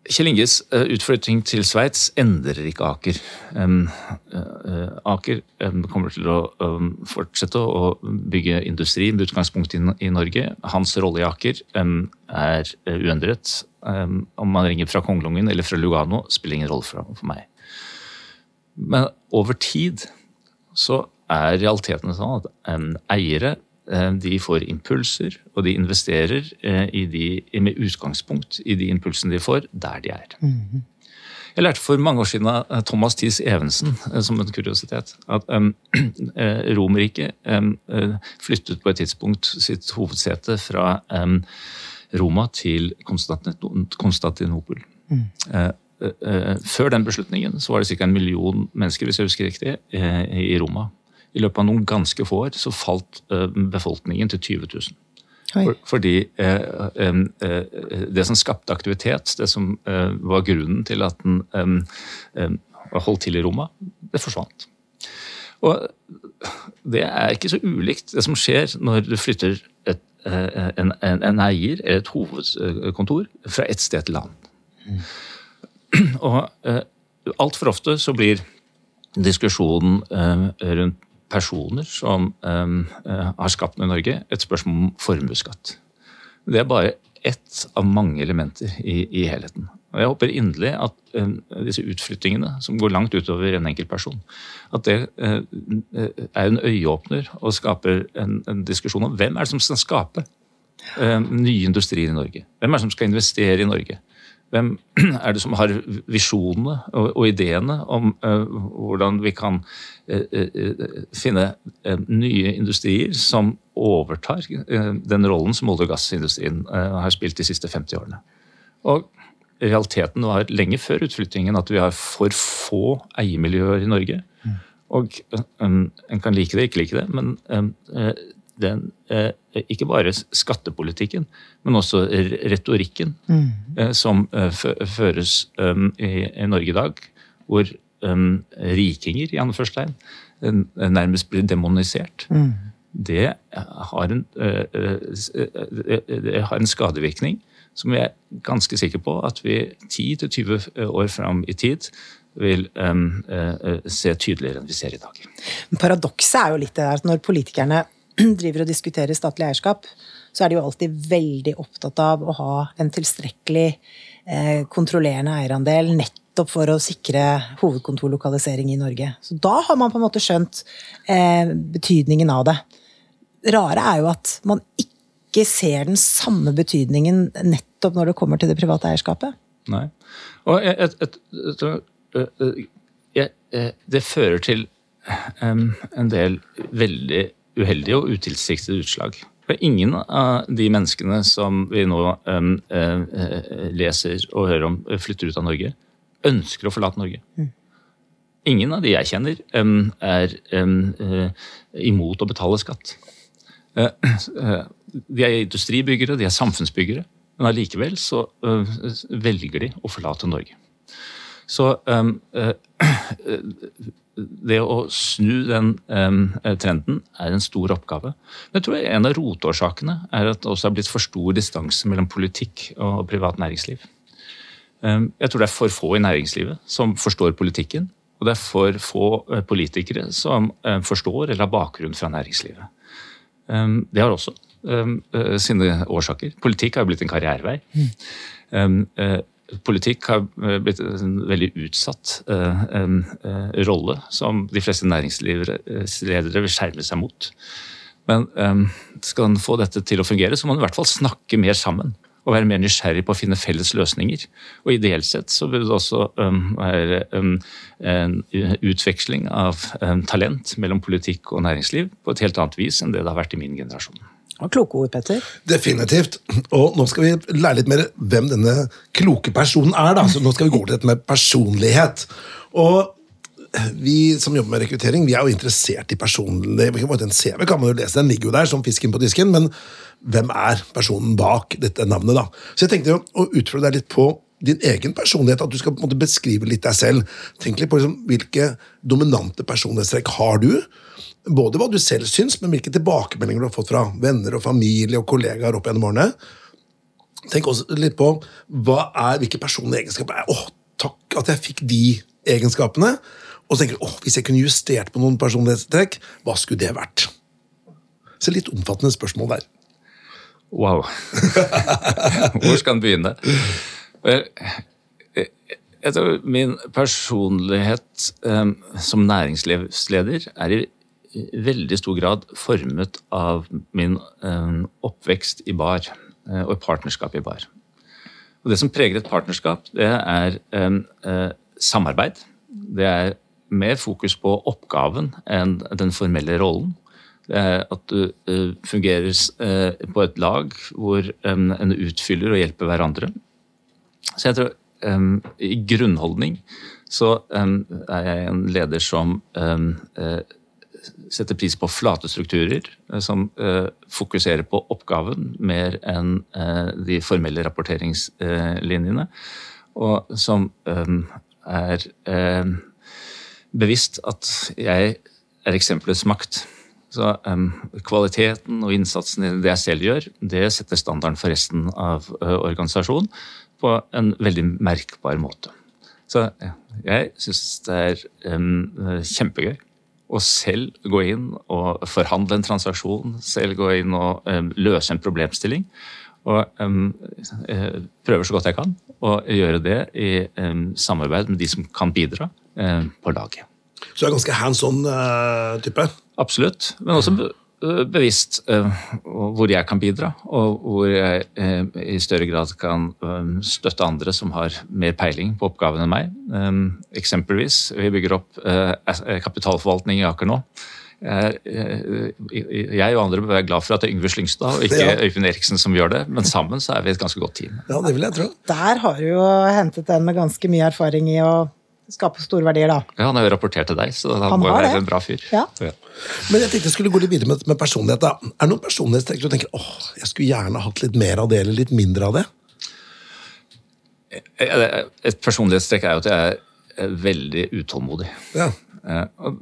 Kjell Inges eh, utflytting til Sveits endrer ikke Aker. Eh, Aker kommer til å fortsette å bygge industri med utgangspunkt i Norge. Hans rolle i Aker er uendret. Om man ringer fra Kongelungen eller fra Lugano, spiller ingen rolle for meg. Men over tid så er realitetene sånn at eiere Eh, de får impulser, og de investerer eh, de, med utgangspunkt i de impulsene de får, der de er. Mm. Jeg lærte for mange år siden av eh, Thomas Thies Evensen, som en kuriositet, at um, Romerriket um, flyttet på et tidspunkt sitt hovedsete fra um, Roma til Konstantinopel. Mm. Uh, uh, før den beslutningen så var det ca. en million mennesker hvis jeg husker riktig, i Roma. I løpet av noen ganske få år så falt eh, befolkningen til 20 000. For, fordi eh, eh, det som skapte aktivitet, det som eh, var grunnen til at den var holdt til i Roma, det forsvant. Og det er ikke så ulikt det som skjer når du flytter et, eh, en, en, en eier eller et hovedkontor fra et sted til annet. Og eh, altfor ofte så blir diskusjonen rundt personer som um, har skapt noe i Norge, et spørsmål om formuesskatt. Det er bare ett av mange elementer i, i helheten. Og Jeg håper inderlig at eh, disse utflyttingene, som går langt utover en enkeltperson, at det eh, er en øyeåpner og skaper en, en diskusjon om hvem er det som skal skape uh, nye industrier i Norge? Hvem er det som skal investere i Norge? Hvem er det som har visjonene og, og ideene om uh, hvordan vi kan uh, finne nye industrier som overtar den rollen som olje- og gassindustrien har spilt de siste 50 årene? Og realiteten var lenge før utflyttingen at vi har for få eiermiljøer i Norge. Og um, En kan like det, ikke like det, men um, den, eh, ikke bare skattepolitikken, men også retorikken eh, som eh, fø- føres um, i, i Norge i dag, hvor um, rikinger i anførstegn nærmest blir demonisert. Det har en, det har en skadevirkning som jeg er ganske sikker på at vi 10-20 år fram i tid vil um, eh, eh, se tydeligere enn vi ser i dag. Paradokset er jo litt det der at når politikerne driver og diskuterer statlig eierskap, så er de jo alltid veldig opptatt av å ha en tilstrekkelig eh, kontrollerende eierandel nettopp for å sikre hovedkontorlokalisering i Norge. Så da har man på en måte skjønt eh, betydningen av det. Rare er jo at man ikke ser den samme betydningen nettopp når det kommer til det private eierskapet. Nei. Og et, et, et, det fører til um, en del veldig uheldige og utilsiktede utslag. For ingen av de menneskene som vi nå um, øh, leser og hører om øh, flytter ut av Norge, ønsker å forlate Norge. Ingen av de jeg kjenner, um, er um, uh, imot å betale skatt. Uh, De er industribyggere, de er samfunnsbyggere, men allikevel så velger de å forlate Norge. Så det å snu den eh, trenden er en stor oppgave. Men jeg tror en av rotårsakene er at det også er blitt for stor distanse mellom politikk og privat næringsliv. Jeg tror det er for få i næringslivet som forstår politikken, og det er for få eh, politikere som eh, forstår eller har bakgrunn fra næringslivet. Det har også sine årsaker. Politikk har blitt en karrierevei. Politikk har eh, blitt en veldig utsatt eh, em, eh, rolle som de fleste næringslivsledere vil skjerme seg mot. Men skal en få dette til å fungere, så må en i hvert fall snakke mer sammen. Og være mer nysgjerrig på å finne felles løsninger. Og ideelt sett så burde det også være en utveksling av talent mellom politikk og næringsliv på et helt annet vis enn det det har vært i min generasjon. Kloke ord, Petter. Definitivt. Og nå skal vi lære litt mer hvem denne kloke personen er. da. Så nå skal vi gå til dette med personlighet. Og vi som jobber med rekruttering, vi er jo interessert i personlighet. En CV kan man jo lese, den ligger jo der som fisken på disken, men hvem er personen bak dette navnet? da? Så jeg tenkte jo å utfordre deg litt på din egen personlighet, at du skal på en måte beskrive litt deg selv. Tenk litt på liksom, hvilke dominante personlighetstrekk har du? Både hva du selv syns, men hvilke tilbakemeldinger du har fått fra venner og familie og kollegaer opp gjennom årene. Tenk også litt på er, hvilke personlige egenskaper er Åh, takk at jeg fikk de egenskapene. Og så tenker du, åh, hvis jeg kunne justert på noen personlighetstrekk, hva skulle det vært? Så litt omfattende spørsmål der. Wow. Hvor skal en begynne? Vel, jeg- Jeg tror min personlighet eh, som næringslivsleder er i veldig stor grad formet av min eh, oppvekst i bar eh, og partnerskap i bar. Og Det som preger et partnerskap, det er eh, eh, samarbeid. Det er mer fokus på oppgaven enn den formelle rollen. Det er at du eh, fungerer eh, på et lag hvor en utfyller og hjelper hverandre. Så jeg tror um, i grunnholdning så um, er jeg en leder som um, uh, setter pris på flate strukturer som fokuserer på oppgaven mer enn de formelle rapporteringslinjene. Og som er bevisst at jeg er eksempelets makt. Så um, Kvaliteten og innsatsen i det jeg selv gjør, det setter standarden for resten av uh, organisasjonen på en veldig merkbar måte. Så jeg syns det er um, kjempegøy å selv gå inn og forhandle en transaksjon, selv gå inn og um, løse en problemstilling. Og prøver så godt jeg kan å gjøre det i samarbeid med de som kan bidra på laget. Så du er ganske hands on-type? Eh, Absolutt. Men også eh, bevisst uh, hvor jeg kan bidra, og hvor jeg uh, i større grad kan støtte andre som har mer peiling på oppgavene enn meg. Eksempelvis, vi bygger opp kapitalforvaltning i Aker nå. Jeg, jeg og andre bør være glad for at det er Yngve Slyngstad og ikke ja. Øyvind Eriksen som gjør det, men sammen så er vi et ganske godt team. Ja, det vil jeg tro. Der har du jo hentet en med ganske mye erfaring i å skape store verdier, da. Ja, Han har jo rapportert til deg, så han, han må jo være en bra fyr. Ja. Ja. Men jeg tenkte jeg skulle gå litt videre med, med personlighet. da. Er det noen personlighetstrekk du tenker åh, jeg skulle gjerne hatt litt mer av det, eller litt mindre av det? Et personlighetstrekk er jo at jeg er veldig utålmodig. Ja. Eh,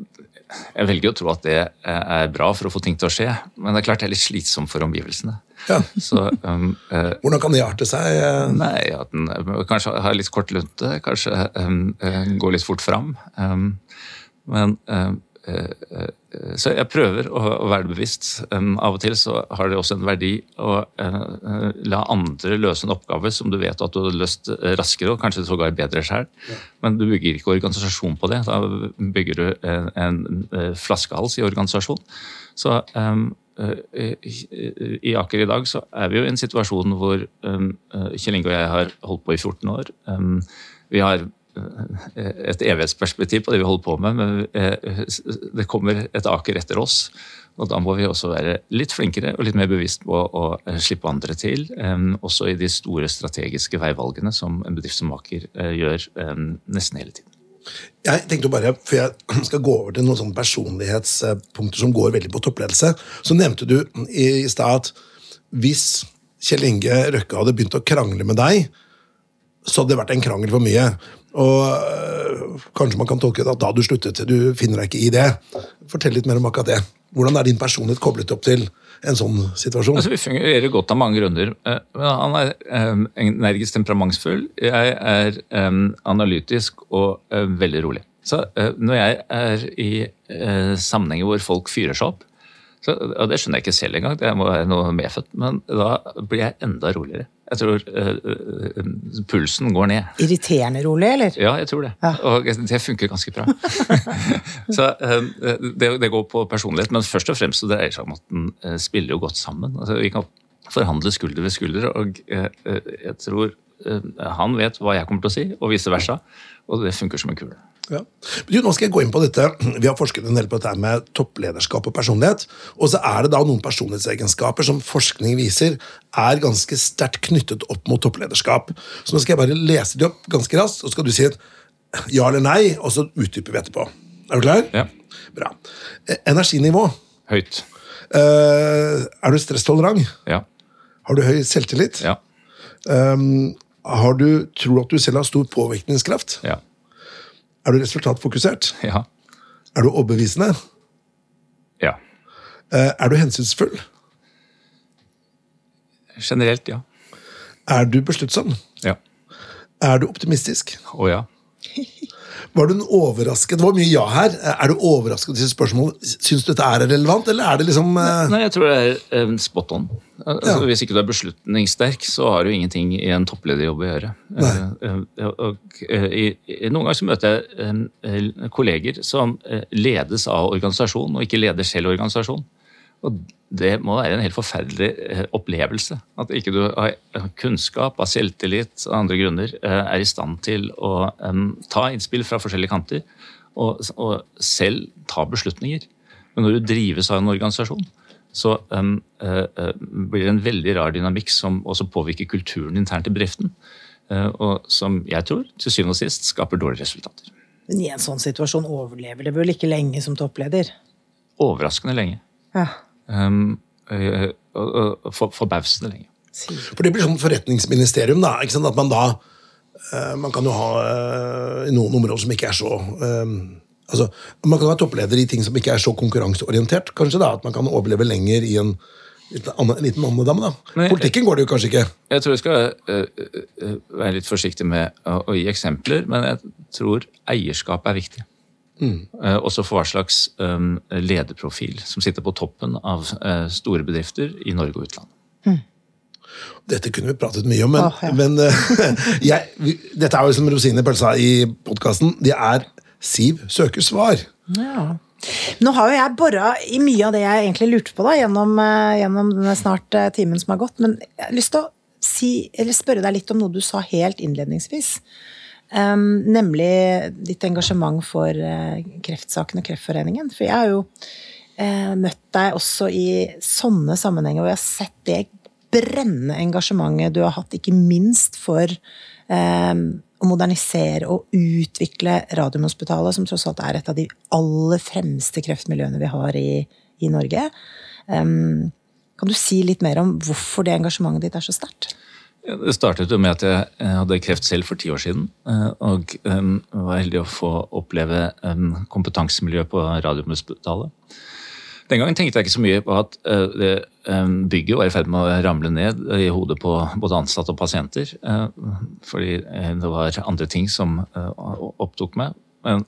jeg velger å tro at det er bra for å få ting til å skje, men det er klart det er litt slitsomt for omgivelsene. Ja. Så, um, uh, Hvordan kan det arte seg? Nei, at den Kanskje har litt kort lunte, kanskje um, uh, går litt fort fram. Um, men så jeg prøver å, være bevisst. av og til så har det også en verdi å la andre løse en oppgave som du vet at du har løst raskere og kanskje sågar bedre sjøl. Men du bygger ikke organisasjon på det. Da bygger du en, flaskehals i organisasjon. Så Eh, i Aker i dag så er vi jo i en situasjon hvor eh, Kjell Inge og jeg har holdt på i 14 år. Vi har eh, et evighetsperspektiv på det vi holder på med, men det kommer et Aker etter oss. Og da må vi også være litt flinkere og litt mer bevisst på å slippe andre til. Um, også i de store strategiske veivalgene som en bedrift som Aker gjør nesten hele tiden. Jeg tenkte bare, for jeg skal gå over til noen sånne personlighetspunkter som går veldig på toppledelse, så nevnte du i stad at hvis Kjell Inge Røkke hadde begynt å krangle med deg, så hadde det vært en krangel for mye. Og øh, kanskje man kan tolke det at da du sluttet, du finner deg ikke i det. Fortell litt mer om akkurat det. Hvordan er din personlighet koblet opp til en sånn situasjon? Altså, vi fungerer godt av mange grunner. Eh, han er um, energisk temperamentsfull. Jeg er analytisk og veldig rolig. Så når jeg er i sammenhenger hvor folk fyrer seg opp, så, og det skjønner jeg ikke selv engang, det må være noe medfødt, men da blir jeg enda roligere. Jeg tror uh, pulsen går ned. Irriterende rolig, eller? Ja, jeg tror det. Ja. Og det funker ganske bra. så uh, det, det, går på personlighet, men først og fremst så dreier det seg om at den uh, spiller jo godt sammen. Altså, vi kan forhandle skulder ved skulder, og jeg tror han vet hva jeg kommer til å si, og vice versa. Og det funker som en kule. Ja. Du, nå skal jeg gå inn på dette. Vi har forsket en del på dette med topplederskap og personlighet. Og så er det da noen personlighetsegenskaper som forskning viser er ganske sterkt knyttet opp mot topplederskap. Så nå skal jeg bare lese de opp ganske raskt, og så skal du si et ja eller nei, og så utdyper vi etterpå. Er du klar? Ja. Bra. Eh, energinivå. Høyt. Uh, er du stresstolerant? Ja. Har du høy selvtillit? Ja. Um, har du, tror du at du selv har stor påvirkningskraft? Ja. Er du resultatfokusert? Ja. Er du overbevisende? Ja. Eh, er du hensynsfull? Generelt, ja. Er du besluttsom? Ja. Er du optimistisk? Å ja. Var du overrasket? Det var mye ja her. Er du overrasket over disse spørsmålene? Syns du dette er relevant, eller er det liksom uh... Nei, jeg tror det er um, spot on. Altså, ja. Hvis ikke du er beslutningssterk, så har du ingenting i en topplederjobb å gjøre. Uh, uh, og, i, noen ganger så møter jeg kolleger som ledes av organisasjon, og ikke leder selv organisasjon. Og det må være en helt forferdelig eh, opplevelse. At ikke du har kunnskap, av selvtillit og andre grunner eh, er i stand til å ta innspill fra forskjellige kanter og, selv ta beslutninger. Men når du drives av en organisasjon, så blir det en veldig rar dynamikk som også påvirker kulturen internt i bedriften. Og som jeg tror til syvende og sist skaper dårlige resultater. Men i en sånn situasjon overlever det vel ikke lenge som toppleder? overraskende lenge. Ja. Um, for, forbausende lenge. For det blir sånn forretningsministerium, da. ikke sant? At man da eh, Man kan jo ha noen områder som ikke er så eh, altså, Man kan være toppleder i ting som ikke er så konkurranseorientert, kanskje. da, At man kan overleve lenger i en liten liten andedam. da. Men- Politikken går det jo kanskje ikke. Jeg tror jeg skal være litt forsiktig med å, å gi eksempler, men jeg tror eierskap er viktig. Eh, også for hva slags øhm, lederprofil som sitter på toppen av øh, store bedrifter i Norge og utlandet. Dette kunne vi pratet mye om, men, oh, ja. men eh, jeg, vi, dette er jo som rosinen i pølsa i podkasten. Det er Siv søker svar. Ja. Nå har jo jeg bora i mye av det jeg egentlig lurte på da, gjennom, eh, gjennom denne snart eh, timen som har gått, men jeg har lyst til å si, eller spørre deg litt om noe du sa helt innledningsvis. Em, nemlig ditt engasjement for uh, kreftsaken og Kreftforeningen. For jeg har jo uh, møtt deg også i sånne sammenhenger, og jeg har sett det brennende engasjementet du har hatt, ikke minst for um, å modernisere og utvikle Radiumhospitalet, som tross alt er et av de aller fremste kreftmiljøene vi har i, i Norge. Um, kan du si litt mer om hvorfor det engasjementet ditt er så sterkt? Det startet jo med at jeg eh, hadde kreft selv for ti år siden. eh, Og var heldig å få oppleve kompetansemiljøet på Radiumhospitalet. Den gangen tenkte jeg ikke så mye på at eh, det bygget var i ferd med å ramle ned i hodet på både ansatte og pasienter. eh, Fordi eh, det var andre ting som eh, opptok meg. Men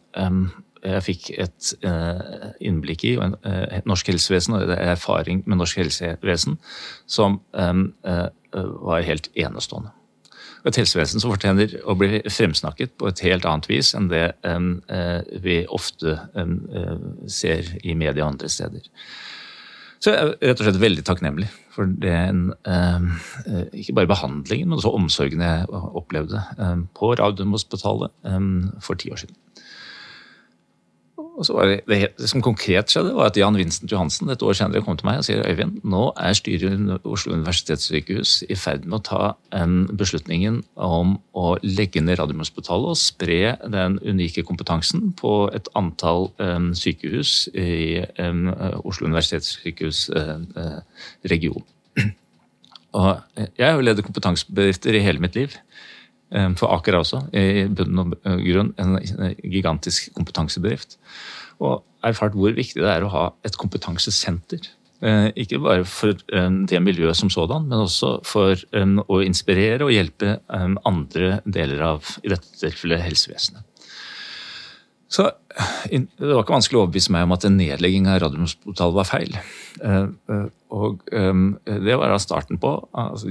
jeg fikk et eh, innblikk i eh, norsk helsevesen og erfaring med norsk helsevesen som eh, var helt enestående. Et helsevesen som fortjener å bli fremsnakket på et helt annet vis enn det vi ofte ser i media og andre steder. Så jeg er rett og slett veldig takknemlig for den em, eh, ikke bare behandlingen, men også omsorgen jeg opplevde på Radiumhospitalet for ti år siden. Og så var det, det, det som konkret skjedde, var at Jan Vincent Johansen et år senere kom til meg og sier Øyvind, nå er styret i Oslo universitetssykehus i ferd med å ta en beslutningen om å legge ned Radiumhospitalet og spre den unike kompetansen på et antall um, sykehus i um, Oslo universitetssykehus eh, eh, region. Og jeg har jo ledet kompetansebedrifter i hele mitt liv. Eh, For Aker er også, i bunn og grunn, en gigantisk kompetansebedrift. Og erfart hvor viktig det er å ha et kompetansesenter. Eh, Ikke bare for det miljøet som sådan, men også for eh, å inspirere og hjelpe andre deler av, i dette tilfellet, helsevesenet. Så Det var ikke vanskelig å overbevise meg om at en nedlegging av Radiumhospitalet var feil. Eh, eh, Og eh, det var da starten på. Altså,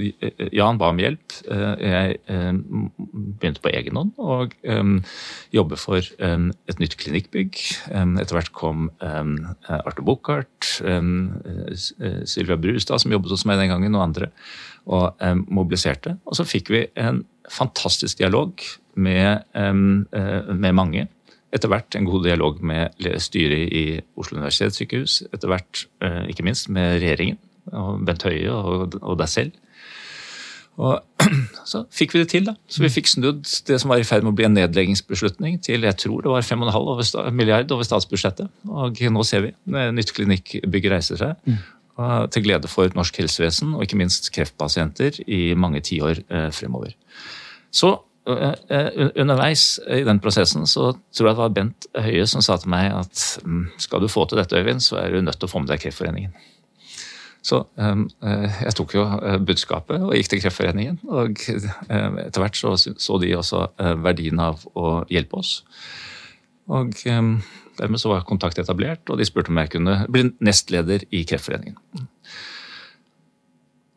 Jan ba om hjelp. Jeg begynte på egen hånd og jobbe for et nytt klinikkbygg. Etter hvert kom Arte Buchardt, Sylvia Brustad, som jobbet hos meg den gangen, og andre, og mobiliserte. Og så fikk vi en fantastisk dialog med, med mange. Etter hvert en god dialog med styret i Oslo universitetssykehus. Etter hvert, eh, ikke minst, med regjeringen og Bent Høie og, og deg selv. Og så fikk vi det til, da. Så vi fikk snudd det som var i ferd med å bli en nedleggingsbeslutning, til jeg tror det var 5,5 over milliard over statsbudsjettet. Og nå ser vi nytt klinikkbygg reiser seg. Og til glede for norsk helsevesen og ikke minst kreftpasienter i mange tiår eh, fremover. Så underveis i den prosessen så tror jeg det var Bent Høie som sa til meg at mm, skal du få til dette, Øyvind, så er du nødt til å få med deg Kreftforeningen. Så um, eh, jeg tok jo eh, budskapet og gikk til Kreftforeningen. Og eh, etter hvert så så de også eh, verdien av å hjelpe oss. Og um, dermed så var kontakt etablert, og de spurte om jeg kunne bli nestleder i Kreftforeningen.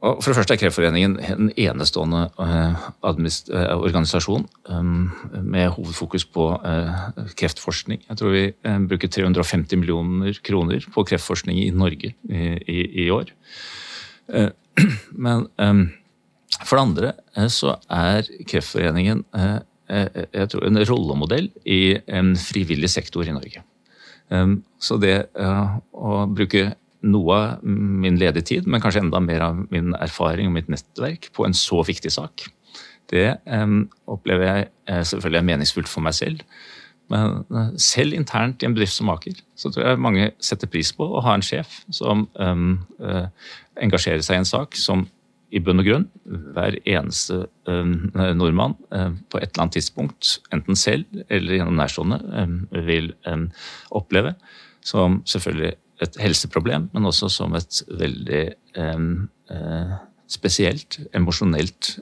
Og for det første er Kreftforeningen en enestående eh, eh, organisasjon um, med hovedfokus på eh, kreftforskning. Jeg tror vi eh, bruker 350 millioner kroner på kreftforskning i Norge i, i, år. Eh, men for det andre eh, så er Kreftforeningen eh, eh, tror en rollemodell i en frivillig sektor i Norge. Så det eh, å bruke noe av min ledige tid, men kanskje enda mer av min erfaring og mitt nettverk på en så viktig sak, det eh, opplever jeg eh, selvfølgelig er meningsfullt for meg selv, Men eh, selv internt i en bedrift som Aker, så tror jeg mange setter pris på å ha en sjef som eh, engasjerer seg i en sak som i bunn og grunn hver eneste nordmann um, på et eller annet tidspunkt, enten selv eller gjennom nærstående, vil oppleve som selvfølgelig et helseproblem, men også som et veldig uh, spesielt emosjonelt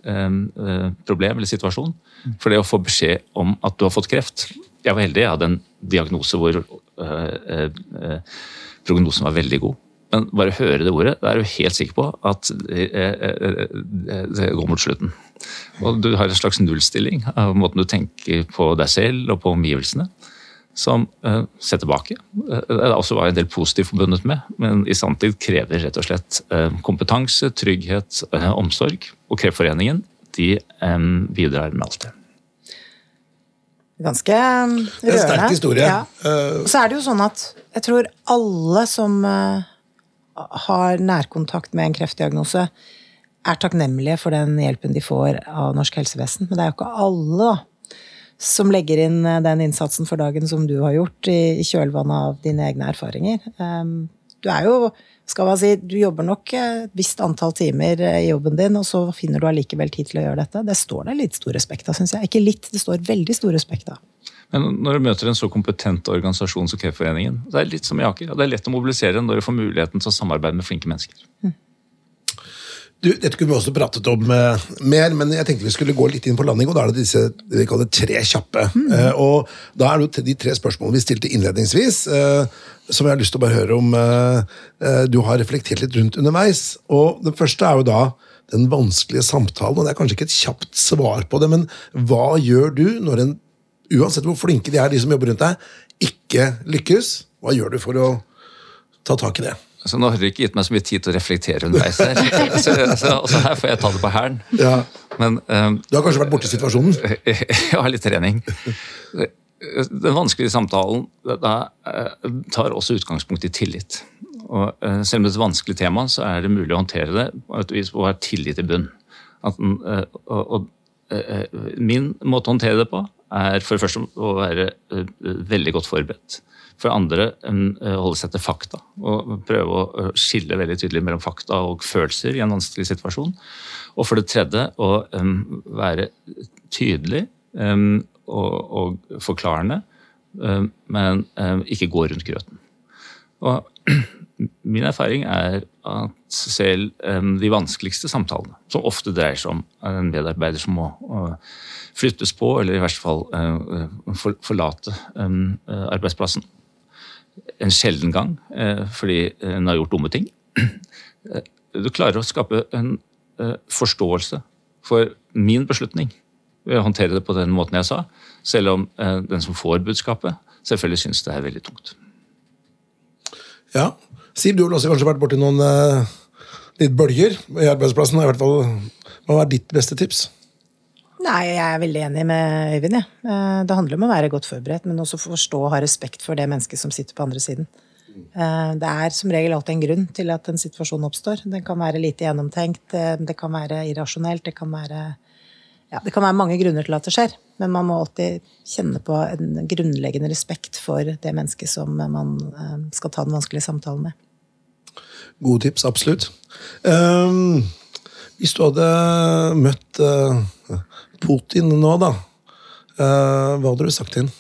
problem eller situasjon. For det å få beskjed om at du har fått kreft, jeg var heldig, jeg hadde en diagnose hvor øh, øh, prognosen var veldig god. Men bare høre det ordet, da er du helt sikker på at det, det går mot slutten. Og du har en slags nullstilling av måten du tenker på deg selv og på omgivelsene, som uh, ser tilbake. Det er også var en del positivt forbundet med, men i sanntid krever rett og slett uh, kompetanse, trygghet, uh, omsorg. Og Kreftforeningen de bidrar med alt det. Ganske rørende. Det er en sterk historie. Ja. Og så er det jo sånn at jeg tror alle som har nærkontakt med en kreftdiagnose, er takknemlige for den hjelpen de får av norsk helsevesen. Men det er jo ikke alle da, som legger inn eh, den innsatsen for dagen som du har gjort, i kjølvannet av dine egne erfaringer. Du er jo skal man si, Du jobber nok et visst antall timer i jobben din, og så finner du allikevel tid til å gjøre dette. Det står det litt stor respekt av, syns jeg. Ikke litt, det står veldig stor respekt av. Men når du møter en så kompetent organisasjon som Kreftforeningen, det er litt som i Aker, det er lett å mobilisere når du får muligheten til å samarbeide med flinke mennesker. Mm. Du, dette kunne vi også pratet om uh, mer, men jeg tenkte vi skulle gå litt inn på landing. og Da er det disse det vi kaller tre kjappe. Mm. Uh, og Da er det de tre spørsmålene vi stilte innledningsvis, uh, som jeg har lyst til å bare høre om du har reflektert litt rundt underveis. Og Det første er jo da den vanskelige samtalen. og Det er kanskje ikke et kjapt svar på det, men hva gjør du når en, uansett hvor flinke de er, de som jobber rundt deg, ikke lykkes? Hva gjør du for å ta tak i det? Så nå har du ikke gitt meg så mye tid til å reflektere underveis her. Så, så, så her får jeg ta det på hælen. Ja. um, du har kanskje vært borti situasjonen? Jeg har litt trening. Den vanskelige samtalen da, eh, tar også utgangspunkt i tillit. Og uh, selv om det er et vanskelig tema, så er det mulig å håndtere det på et vis å ha tillit i bunn. At, uh, og, og min måte å håndtere det på er for det første å være veldig godt forberedt. For andre eh, holde seg til fakta og prøve å skille veldig tydelig mellom fakta og følelser i en vanskelig situasjon. Og for det tredje å være tydelig og forklarende, men ikke gå rundt grøten. Og min erfaring er at selv de vanskeligste samtalene, som ofte dreier seg om en medarbeider som må flyttes på, eller i verste fall forlate arbeidsplassen, en sjelden gang eh, fordi en har gjort dumme ting. Eh, du klarer å skape en eh, forståelse for min beslutning ved å håndtere det på den måten jeg sa, selv om den som får budskapet, selvfølgelig syns det er veldig tungt. Ja. Siv, du har også kanskje vært borti noen litt bølger i arbeidsplassen. I hvert fall, Hva er ditt beste tips? Nei, jeg er veldig enig med Øyvind. Ja. Eh, det handler om å være godt forberedt, men også forstå og ha respekt for det mennesket som sitter på andre siden. Eh, det er som regel alltid en grunn til at en situasjon oppstår. Den kan være lite gjennomtenkt, eh, det kan være irrasjonelt, det kan være ja, det kan være mange grunner til at det skjer, men man må alltid kjenne på en grunnleggende respekt for det mennesket som man skal ta den vanskelige samtalen med. Gode tips, absolutt. Um, hvis du hadde møtt uh, Putin nå, da. Uh, hva hadde du sagt til ham?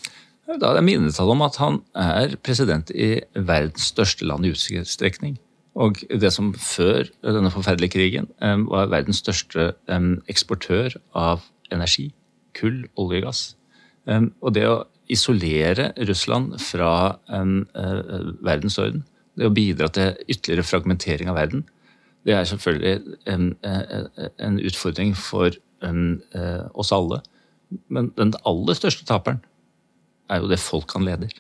Da hadde jeg minnet ham om at han er president i verdens største land i utstrekning. Og det som før denne forferdelige krigen um, var verdens største um, eksportør av energi. Kull, olje og gass. Um, og det å isolere Russland fra verdensorden, det å bidra til ytterligere fragmentering av verden, det er selvfølgelig en, en utfordring for oss alle. Men den aller største taperen er jo det folk han leder.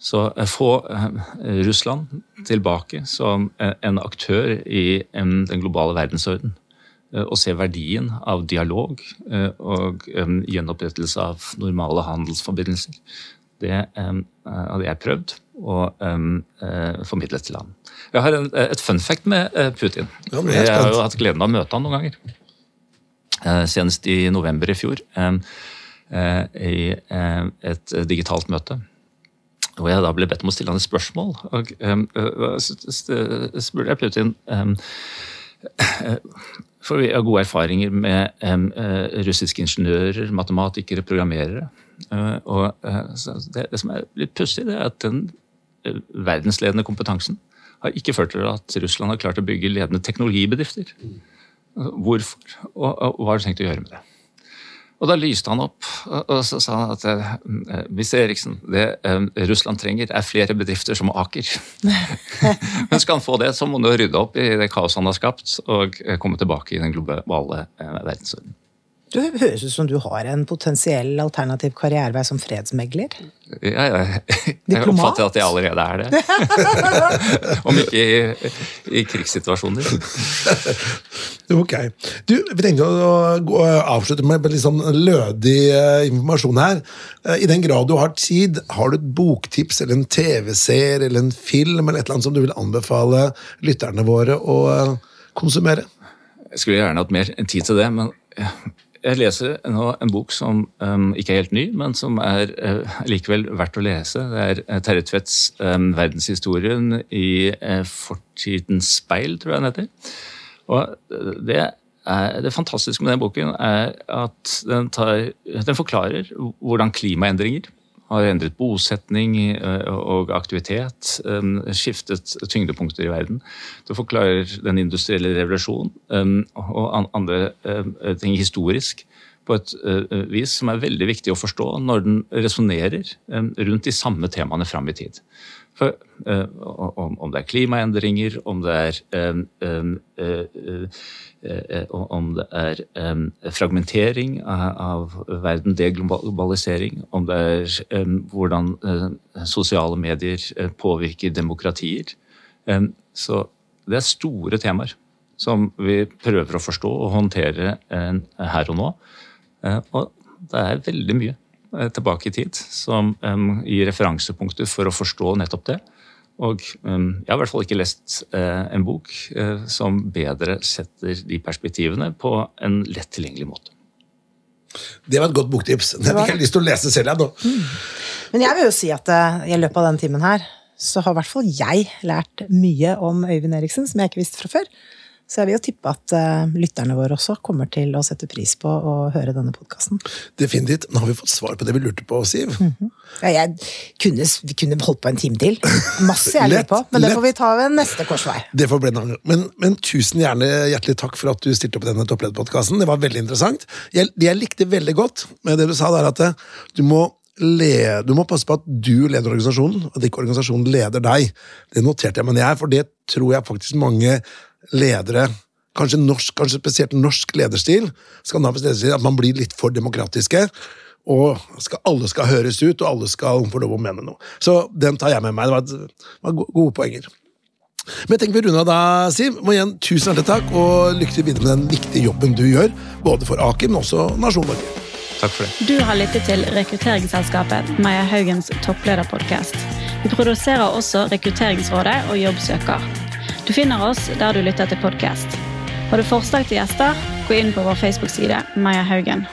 Så få uh, Russland tilbake som en aktør i den globale verdensorden. Og se verdien av dialog og gjenopprettelse av normale handelsforbindelser. Det hadde jeg prøvd å formidle til han. Jeg har et fun fact med Putin. Ja, jeg har jo hatt gleden av å møte han noen ganger. Eh, senest i november i fjor. i et digitalt møte. Hvor jeg da ble bedt om å stille han et spørsmål. Og så spurte jeg Putin For vi har gode erfaringer med russiske ingeniører, matematikere, programmerere. Og det, det som er litt pussig, det er at den verdensledende kompetansen har ikke ført til at Russland har klart å bygge ledende teknologibedrifter. Hvorfor, og, og hva har du tenkt å gjøre med det? Og Da lyste han opp og så sa han at hvis Eriksen, det eh, Russland trenger, er flere bedrifter som Aker. Men skal han få det, så må han rydde opp i det kaoset han har skapt, og eh, komme tilbake i den globale verdensordenen. Du høres ut som du har en potensiell alternativ karrierevei som fredsmegler. Ja, ja. Jeg oppfatter at jeg allerede er det. Om ikke i, i krigssituasjoner. ok. Du, Vi tenkte å avslutte med litt sånn lødig eh, informasjon her. Eh, I den grad du har tid, har du et boktips eller en TV-seer eller en film eller et eller annet som du vil anbefale lytterne våre å eh, konsumere? Jeg skulle gjerne hatt mer tid til det, men jeg leser nå en bok som um, ikke er helt ny, men som er uh, likevel verdt å lese. Det er uh, Terje Tvedts um, 'Verdenshistorien i uh, fortidens speil', tror jeg den heter. Og det, er, det fantastiske med den boken er at den, tar, den forklarer hvordan klimaendringer har endret bosetning og aktivitet, skiftet tyngdepunkter i verden. Det forklarer den industrielle revolusjonen og andre ting historisk på et vis som er veldig viktig å forstå når den resonnerer rundt de samme temaene fram i tid. For, om, det er klimaendringer, om det er Eh, om det er fragmentering av verden, deglobalisering, om det er hvordan eh, sosiale medier eh, påvirker demokratier. Så det er store temaer som vi prøver å forstå og håndtere her og nå. Og det er veldig mye tilbake i tid som gir referansepunkter for å forstå nettopp det. Og um, jeg har i hvert fall ikke lest uh, en bok uh, som bedre setter de perspektivene på en lett tilgjengelig måte. Det var et godt boktips. Den har jeg lyst til å lese selv. Jeg, nå. Mm. Men jeg vil jo si at uh, i løpet av den timen her, så har i hvert fall jeg lært mye om Øyvind Eriksen, som jeg ikke visste fra før. Så jeg vil jo tippe at uh, lytterne våre også kommer til å sette pris på å høre denne podkasten. Definitivt. Nå har vi fått svar på det vi lurte på, Siv. Mm -hmm. ja, jeg kunne, vi kunne holdt på en time til. Masse jeg lurer på, men det får vi ta ved neste korsvei. Det får bli en men, men, tusen gjerne hjertelig takk for at du stilte opp i denne topplederpodkasten. Det var veldig interessant. Jeg, jeg, likte veldig godt med det du sa der, at eh, du må Le, du må passe på at du leder organisasjonen, at ikke organisasjonen leder deg. Det noterte jeg meg ned for det tror jeg faktisk mange ledere Kanskje, norsk, kanskje spesielt norsk lederstil, skandinavisk lederstil, at man blir litt for demokratiske. Og skal, alle skal høres ut, og alle skal få lov å mene noe. Så den tar jeg med meg. Det var, et, var gode poenger. Men jeg tenker vi runder av da, Siv. Må igjen Tusen hjertelig takk, og lykke til videre med den viktige jobben du gjør. Både for Aker, men også nasjonen Norge. Takk for det. Du har lyttet til rekrutteringsselskapet Maja Haugens topplederpodkast. Vi produserer også Rekrutteringsrådet og Jobbsøker. Du finner oss der du lytter til podkast. Har du forslag til gjester, gå inn på vår Facebook-side Meyer Haugen.